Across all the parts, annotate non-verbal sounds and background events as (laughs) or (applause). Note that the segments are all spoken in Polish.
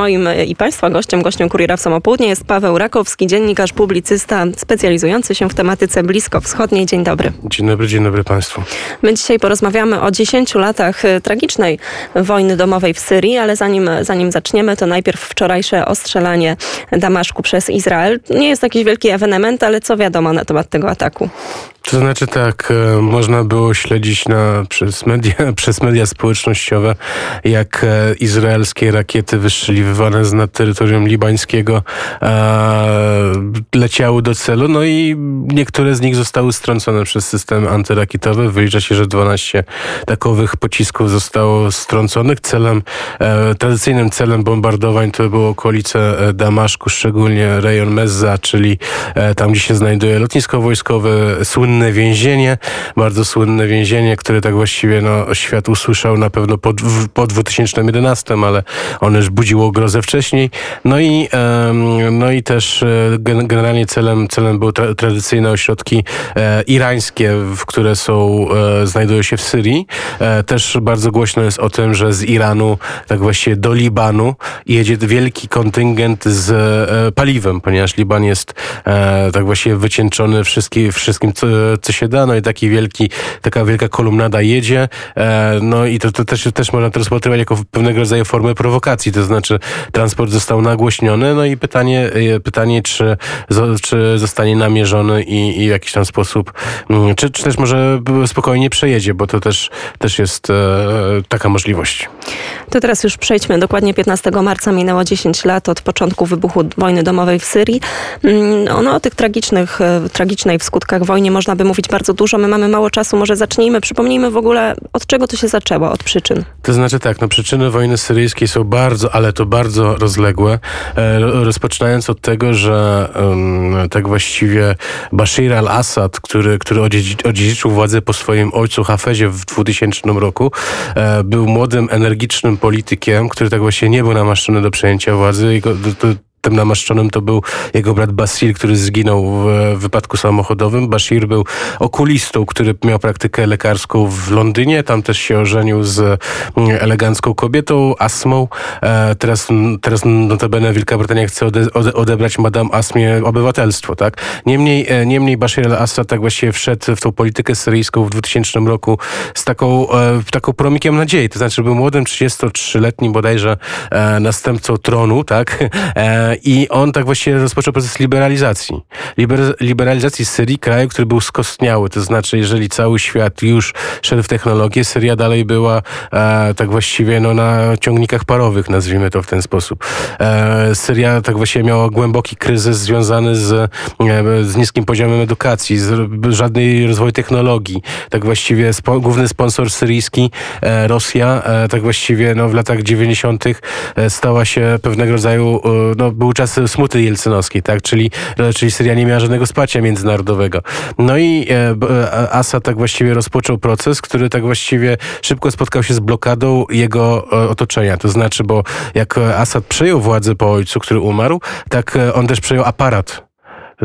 Moim i Państwa gościem, gościem Kuriera w Samopołudnie jest Paweł Rakowski, dziennikarz, publicysta specjalizujący się w tematyce bliskowschodniej. Dzień dobry. Dzień dobry, dzień dobry Państwu. My dzisiaj porozmawiamy o 10 latach e, tragicznej wojny domowej w Syrii, ale zanim, zanim zaczniemy, to najpierw wczorajsze ostrzelanie Damaszku przez Izrael. Nie jest jakiś wielki ewenement, ale co wiadomo na temat tego ataku? To znaczy tak, e, można było śledzić na, przez, media, (laughs) przez media społecznościowe, jak e, izraelskie rakiety wystrzeliwane z nad terytorium libańskiego e, leciały do celu, no i niektóre z nich zostały strącone przez system antyrakietowy. Wylicza się, że 12 takowych pocisków zostało strąconych. Celem, e, tradycyjnym celem bombardowań to było okolice e, Damaszku, szczególnie rejon Mezza, czyli tam, gdzie się znajduje lotnisko wojskowe, słynne słynne więzienie, bardzo słynne więzienie, które tak właściwie no, świat usłyszał na pewno po, po 2011, ale ono już budziło grozę wcześniej. No i, no i też e, generalnie celem, celem były tra tradycyjne ośrodki e, irańskie, które są, e, znajdują się w Syrii. Też bardzo głośno jest o tym, że z Iranu, tak właściwie do Libanu jedzie wielki kontyngent z paliwem, ponieważ Liban jest tak właściwie wycieńczony wszystkim, wszystkim co, co się da, no i taki wielki, taka wielka kolumnada jedzie, no i to, to też, też można to rozpatrywać jako pewnego rodzaju formę prowokacji, to znaczy transport został nagłośniony, no i pytanie, e, pytanie czy, czy zostanie namierzony i, i w jakiś tam sposób, mm, czy, czy też może spokojnie przejedzie, bo to też, też jest e, taka możliwość. To teraz już przejdźmy. Dokładnie 15 marca minęło 10 lat od początku wybuchu wojny domowej w Syrii. Mm, no, o tych tragicznych, tragicznej w skutkach wojnie można by mówić bardzo dużo. My mamy mało czasu. Może zacznijmy, przypomnijmy w ogóle, od czego to się zaczęło, od przyczyn. To znaczy tak, no przyczyny wojny syryjskiej są bardzo, ale to bardzo rozległe. E, rozpoczynając od tego, że tak właściwie Bashir al-Assad, który, który odziedziczył władzę po swoim ojcu Hafezie w 2000 roku, e, był młodym, energicznym politykiem, który tak właśnie nie był namaszczony do przejęcia władzy. Jego, tym namaszczonym to był jego brat Basil, który zginął w wypadku samochodowym. Bashir był okulistą, który miał praktykę lekarską w Londynie. Tam też się ożenił z mm, elegancką kobietą, Asmą. E, teraz, teraz notabene Wielka Brytania chce ode, ode, odebrać Madame Asmie obywatelstwo, tak? Niemniej, e, niemniej Bashir al-Assad tak właściwie wszedł w tą politykę syryjską w 2000 roku z taką, e, taką promikiem nadziei. To znaczy był młodym 33-letnim bodajże następcą tronu, tak? (laughs) I on tak właściwie rozpoczął proces liberalizacji. Liber, liberalizacji Syrii, kraju, który był skostniały. To znaczy, jeżeli cały świat już szedł w technologię, Syria dalej była e, tak właściwie no, na ciągnikach parowych, nazwijmy to w ten sposób. E, Syria tak właściwie miała głęboki kryzys związany z, e, z niskim poziomem edukacji, z żadnej rozwoju technologii. Tak właściwie spo, główny sponsor syryjski, e, Rosja, e, tak właściwie no, w latach 90. E, stała się pewnego rodzaju no, był czas smuty jelcynowskiej, tak? Czyli, czyli Syria nie miała żadnego wsparcia międzynarodowego. No i e, e, Assad tak właściwie rozpoczął proces, który tak właściwie szybko spotkał się z blokadą jego e, otoczenia. To znaczy, bo jak Assad przejął władzę po ojcu, który umarł, tak e, on też przejął aparat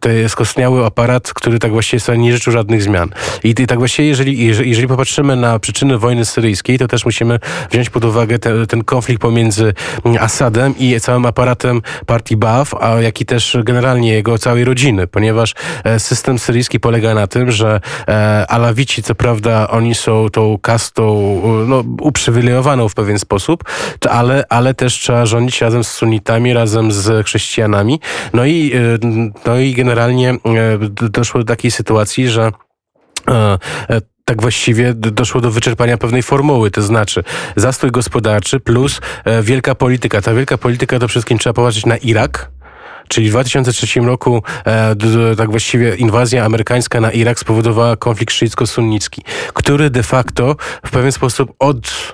to skostniały aparat, który tak właściwie sobie nie życzył żadnych zmian. I, i tak właściwie, jeżeli, jeżeli, popatrzymy na przyczyny wojny syryjskiej, to też musimy wziąć pod uwagę te, ten konflikt pomiędzy Assadem i całym aparatem partii Baath, a jak i też generalnie jego całej rodziny, ponieważ e, system syryjski polega na tym, że e, Alawici, co prawda, oni są tą kastą no, uprzywilejowaną w pewien sposób, ale, ale też trzeba rządzić razem z sunnitami, razem z chrześcijanami. No i, e, no i generalnie e, doszło do takiej sytuacji, że e, e, tak właściwie doszło do wyczerpania pewnej formuły, to znaczy zastój gospodarczy plus wielka polityka. Ta wielka polityka to wszystkim trzeba popatrzeć na Irak, Czyli w 2003 roku e, tak właściwie inwazja amerykańska na Irak spowodowała konflikt szyicko-sunnicki, który de facto w pewien sposób od,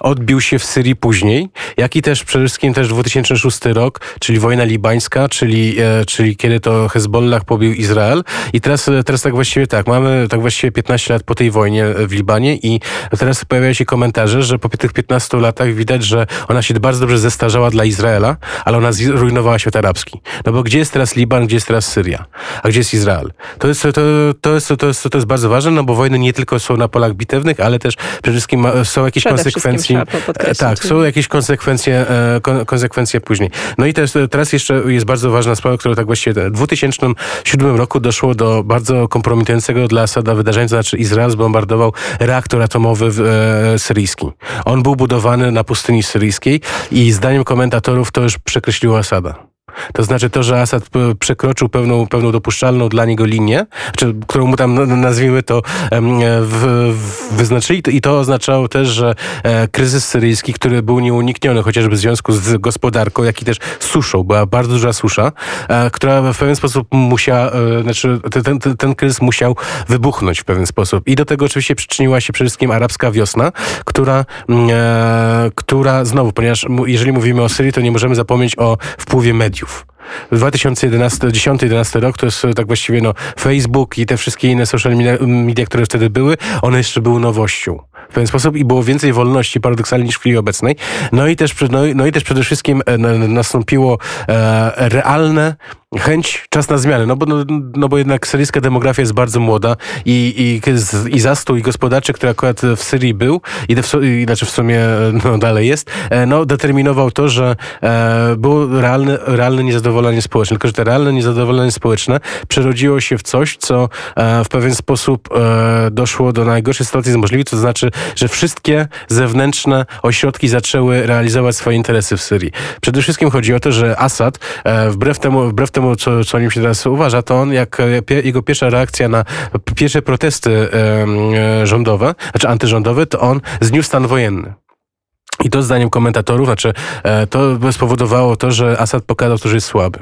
odbił się w Syrii później, jak i też przede wszystkim też 2006 rok, czyli wojna libańska, czyli, e, czyli kiedy to Hezbollah pobił Izrael. I teraz, teraz tak właściwie tak, mamy tak właściwie 15 lat po tej wojnie w Libanie i teraz pojawiają się komentarze, że po tych 15 latach widać, że ona się bardzo dobrze zestarzała dla Izraela, ale ona zrujnowała świat arabski. No bo gdzie jest teraz Liban, gdzie jest teraz Syria, a gdzie jest Izrael? To jest, to, to jest, to jest, to jest bardzo ważne, no bo wojny nie tylko są na polach bitewnych, ale też przede wszystkim ma- są jakieś Przede konsekwencje. podkreślić. Tak, są jakieś konsekwencje, e, kon, konsekwencje później. No i też, teraz jeszcze jest bardzo ważna sprawa, która tak właściwie w 2007 roku doszło do bardzo kompromitującego dla Asada wydarzenia, to znaczy Izrael zbombardował reaktor atomowy w, e, syryjski. On był budowany na pustyni syryjskiej i zdaniem komentatorów to już przekreśliło Asada. To znaczy to, że Assad p- przekroczył pewną, pewną dopuszczalną dla niego linię, czy, którą mu tam nazwijmy to em, w, w, wyznaczyli i to oznaczało też, że e, kryzys syryjski, który był nieunikniony chociażby w związku z gospodarką, jak i też suszą, była bardzo duża susza, e, która w pewien sposób musiała, e, znaczy ten, ten, ten kryzys musiał wybuchnąć w pewien sposób. I do tego oczywiście przyczyniła się przede wszystkim arabska wiosna, która, e, która znowu, ponieważ jeżeli mówimy o Syrii, to nie możemy zapomnieć o wpływie mediów. 2010-2011 rok to jest e, tak właściwie no, Facebook i te wszystkie inne social media, które wtedy były, one jeszcze były nowością. W pewien sposób i było więcej wolności paradoksalnie niż w chwili obecnej. No i też, no, no i też przede wszystkim e, na- nastąpiło e, realne chęć, czas na zmianę, no bo, no, no bo jednak syryjska demografia jest bardzo młoda i, i, i zastój gospodarczy, który akurat w Syrii był i, i znaczy w sumie no, dalej jest, e, no determinował to, że e, było realne, realne niezadowolenie społeczne, tylko że to realne niezadowolenie społeczne przerodziło się w coś, co e, w pewien sposób e, doszło do najgorszej sytuacji z możliwej, to znaczy, że wszystkie zewnętrzne ośrodki zaczęły realizować swoje interesy w Syrii. Przede wszystkim chodzi o to, że Assad, e, wbrew temu, wbrew temu co, co o nim się teraz uważa, to on, jak e, jego pierwsza reakcja na pierwsze protesty e, rządowe, znaczy antyrządowe, to on zniósł stan wojenny. I to zdaniem komentatorów, znaczy to spowodowało to, że Assad pokazał że jest słaby.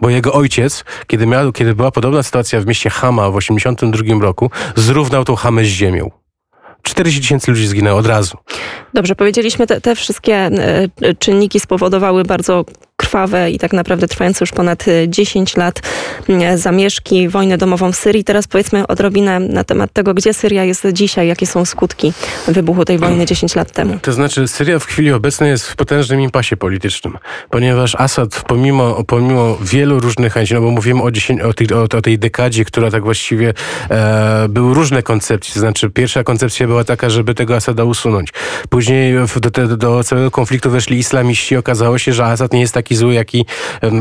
Bo jego ojciec, kiedy, miał, kiedy była podobna sytuacja w mieście Hama w 1982 roku, zrównał tą Hamę z ziemią. 40 tysięcy ludzi zginęło od razu. Dobrze, powiedzieliśmy, te, te wszystkie e, czynniki spowodowały bardzo krwawe i tak naprawdę trwające już ponad e, 10 lat e, zamieszki, wojnę domową w Syrii. Teraz powiedzmy odrobinę na temat tego, gdzie Syria jest dzisiaj, jakie są skutki wybuchu tej wojny 10 lat temu. To znaczy, Syria w chwili obecnej jest w potężnym impasie politycznym, ponieważ Assad, pomimo, pomimo wielu różnych chęci, no bo mówimy o, 10, o, tej, o, tej dekadzie, która tak właściwie e, były różne koncepcje. To znaczy, pierwsza koncepcja była taka, żeby tego Asada usunąć. Później do, do, do całego konfliktu weszli islamiści. Okazało się, że Asad nie jest taki zły, jaki,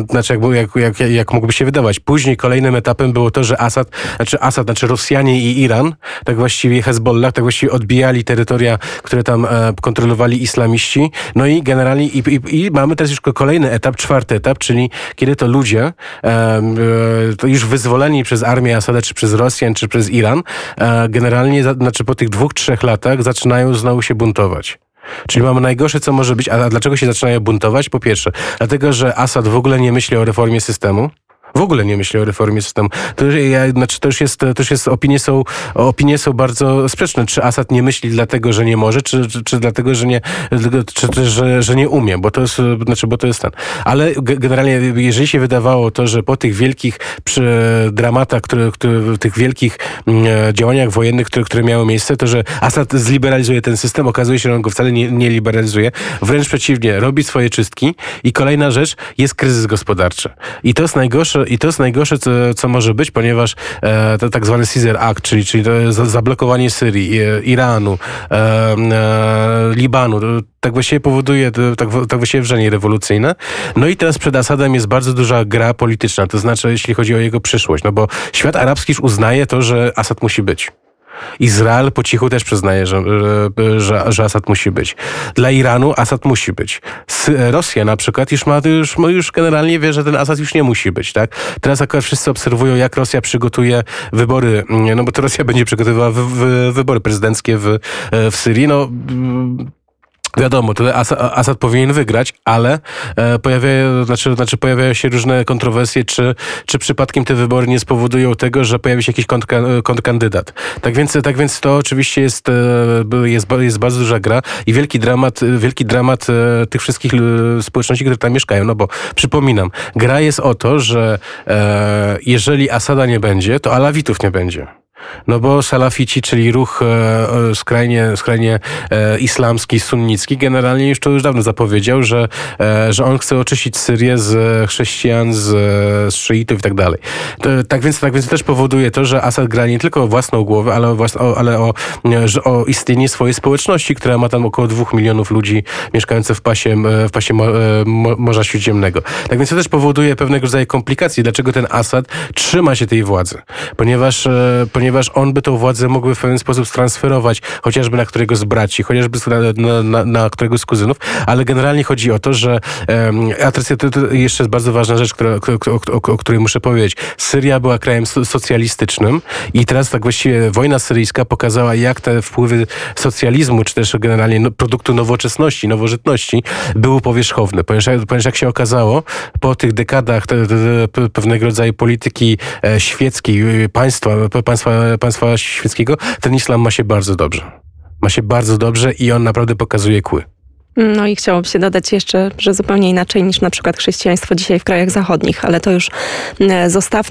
znaczy, jak, jak, jak, jak mógłby się wydawać. Później kolejnym etapem było to, że Asad, znaczy Asad, znaczy Rosjanie i Iran, tak właściwie Hezbollah, tak właściwie odbijali terytoria, które tam e, kontrolowali islamiści. No i generalnie i, i, i mamy teraz już kolejny etap, czwarty etap, czyli kiedy to ludzie, e, to już wyzwoleni przez armię Asada, czy przez Rosjan, czy przez Iran, e, generalnie, znaczy po tych dwóch, trzech latach zaczynają znowu się buntować. Czyli mamy najgorsze, co może być. A dlaczego się zaczynają buntować? Po pierwsze, dlatego, że Assad w ogóle nie myśli o reformie systemu. W ogóle nie myśli o reformie systemu. To, ja, znaczy, to już jest, to już jest opinie, są, opinie są bardzo sprzeczne. Czy Assad nie myśli dlatego, że nie może, czy, czy, czy dlatego, że nie, czy że, że nie umie, bo to jest, znaczy, bo to jest ten. Ale ge- generalnie, jeżeli się wydawało to, że po tych wielkich przy dramatach, które, które, tych wielkich mm, działaniach wojennych, które, które miały miejsce, to, że Assad zliberalizuje ten system, okazuje się, że on go wcale nie, nie liberalizuje. Wręcz przeciwnie, robi swoje czystki. I kolejna rzecz, jest kryzys gospodarczy. I to jest najgorsze, i to jest najgorsze co, co może być, ponieważ e, tak zwany Caesar Act, czyli, czyli zablokowanie Syrii, e, Iranu, e, e, Libanu, to, tak właściwie powoduje, tak, tak właściwie wrzenie rewolucyjne. No i teraz przed Asadem jest bardzo duża gra polityczna, to znaczy jeśli chodzi o jego przyszłość, no bo świat arabski już uznaje to, że Asad musi być. Izrael po cichu też przyznaje, że, że, że, Asad musi być. Dla Iranu Asad musi być. Rosja na przykład już ma, już, ma- już generalnie wie, że ten Asad już nie musi być, tak? Teraz akurat wszyscy obserwują, jak Rosja przygotuje wybory, no bo to Rosja będzie przygotowywała wy, wy, wybory prezydenckie w, w Syrii, no... Wiadomo, to Asad, powinien wygrać, ale e, pojawiają, znaczy, znaczy pojawiają się różne kontrowersje, czy, czy przypadkiem te wybory nie spowodują tego, że pojawi się jakiś kontrkandydat. Tak więc, tak więc to oczywiście jest, e, jest, jest bardzo duża gra i wielki dramat, wielki dramat e, tych wszystkich społeczności, które tam mieszkają. No bo przypominam, gra jest o to, że e, jeżeli Asada nie będzie, to Alawitów nie będzie. No bo salafici, czyli ruch e, skrajnie, skrajnie e, islamski, sunnicki, generalnie już to już dawno zapowiedział, że, e, że on chce oczyścić Syrię z chrześcijan, z, z szyitów i tak dalej. Tak, więc, tak więc też powoduje to, że Assad gra nie tylko o własną głowę, ale o, ale o, że o istnienie swojej społeczności, która ma tam około dwóch milionów ludzi mieszkających w pasie, w pasie Morza Śródziemnego. Tak więc to też powoduje pewnego rodzaju komplikacje. Dlaczego ten Assad trzyma się tej władzy? Ponieważ, ponieważ on by tą władzę mógł w pewien sposób transferować, chociażby na którego z braci, chociażby na, na, na którego z kuzynów, ale generalnie chodzi o to, że um, a teraz to, to jeszcze jest bardzo ważna rzecz, która, o, o, o, której muszę powiedzieć. Syria była krajem socjalistycznym i teraz tak właściwie wojna syryjska pokazała, jak te wpływy socjalizmu, czy też generalnie no, produktu nowoczesności, nowożytności były powierzchowne. Ponieważ, ponieważ jak się okazało, po tych dekadach te, te, te, pewnego rodzaju polityki e, świeckiej, państwa, państwa, państwa świeckiego, ten islam ma się bardzo dobrze. Ma się bardzo dobrze i on naprawdę pokazuje kły. No i chciałoby się dodać jeszcze, że zupełnie inaczej niż na przykład chrześcijaństwo dzisiaj w krajach zachodnich, ale to już zostawmy.